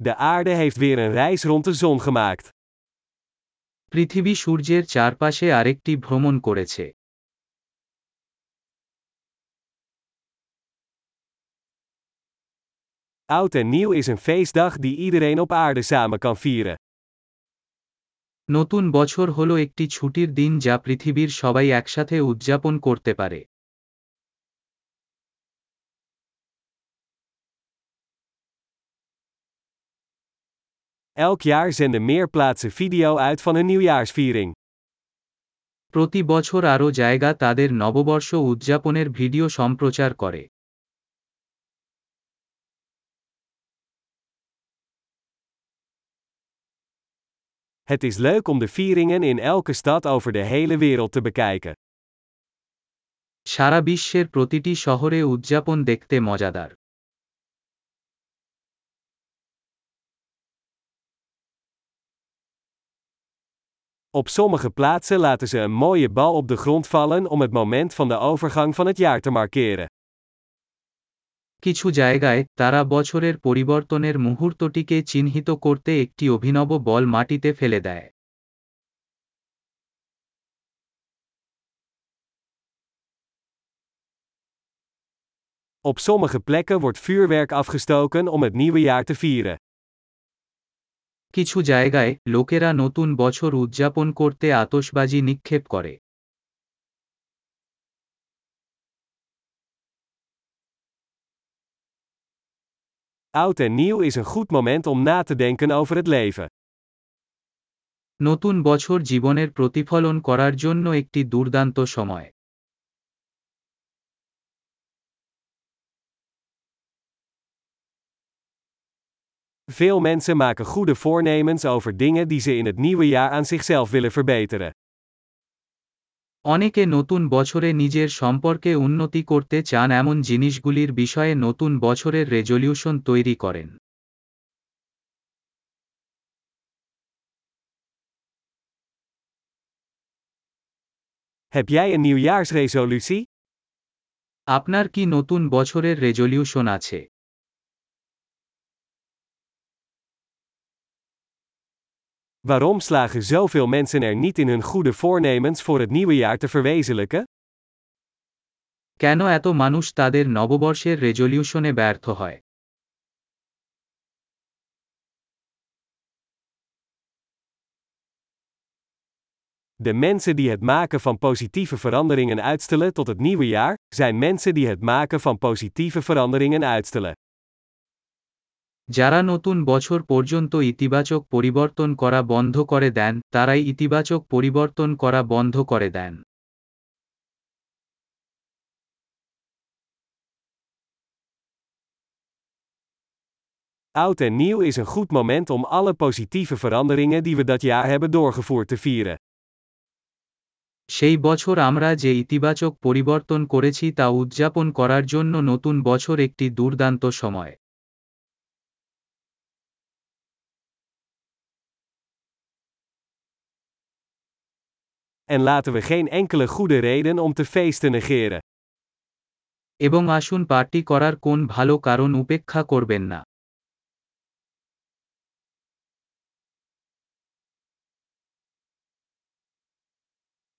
De aarde heeft weer een reis rond de zon gemaakt. পৃথিবী সূর্যের চারপাশে আরেকটি ভ্রমণ করেছে Oud en nieuw is een feestdag die iedereen op aarde samen kan vieren. নতুন বছর হলো একটি ছুটির দিন যা পৃথিবীর সবাই একসাথে উদযাপন করতে পারে Elk jaar zenden meer plaatsen video uit van hun nieuwjaarsviering. প্রতি বছর আরও জায়গা তাদের নববর্ষ উদযাপনের ভিডিও সম্প্রচার করে Het is leuk om de vieringen in elke stad over de hele wereld te bekijken. সারা বিশ্বের প্রতিটি শহরে উদযাপন দেখতে মজাদার Op sommige plaatsen laten ze een mooie bal op de grond vallen om het moment van de overgang van het jaar te markeren. কিছু জায়গায় তারা বছরের পরিবর্তনের মুহূর্তটিকে চিহ্নিত করতে একটি অভিনব বল মাটিতে ফেলে দেয় Op sommige plekken wordt vuurwerk afgestoken om het nieuwe jaar te vieren. কিছু জায়গায় লোকেরা নতুন বছর উদযাপন করতে আতশবাজি নিক্ষেপ করে Oud en nieuw is een goed moment om na te denken over het leven. নতুন বছর জীবনের প্রতিফলন করার জন্য একটি দুর্দান্ত সময় Veel mensen maken goede voornemens over dingen die ze in het nieuwe jaar aan zichzelf willen verbeteren. অনেকে নতুন বছরে নিজের সম্পর্কে উন্নতি করতে চান এমন জিনিসগুলির বিষয়ে নতুন বছরের রেজলিউশন তৈরি করেন Heb jij een nieuwjaarsresolutie? আপনার কি নতুন বছরের রেজলিউশন আছে Waarom slagen zoveel mensen er niet in hun goede voornemens voor het nieuwe jaar te verwezenlijken? কেন এত মানুষ তাদের নববর্ষের রেজলিউশনে ব্যর্থ হয় De mensen die het maken van positieve veranderingen uitstellen tot het nieuwe jaar, zijn mensen die het maken van positieve veranderingen uitstellen. যারা নতুন বছর পর্যন্ত ইতিবাচক পরিবর্তন করা বন্ধ করে দেন তারাই ইতিবাচক পরিবর্তন করা বন্ধ করে দেন Oud en nieuw is een goed moment om alle positieve veranderingen die we dat jaar hebben doorgevoerd te vieren. সেই বছর আমরা যে ইতিবাচক পরিবর্তন করেছি তা উদযাপন করার জন্য নতুন বছর একটি দুর্দান্ত সময় En laten we geen enkele goede reden om te feesten negeren. এবং আসুন পার্টি করার কোন ভালো কারণ উপেক্ষা করবেন না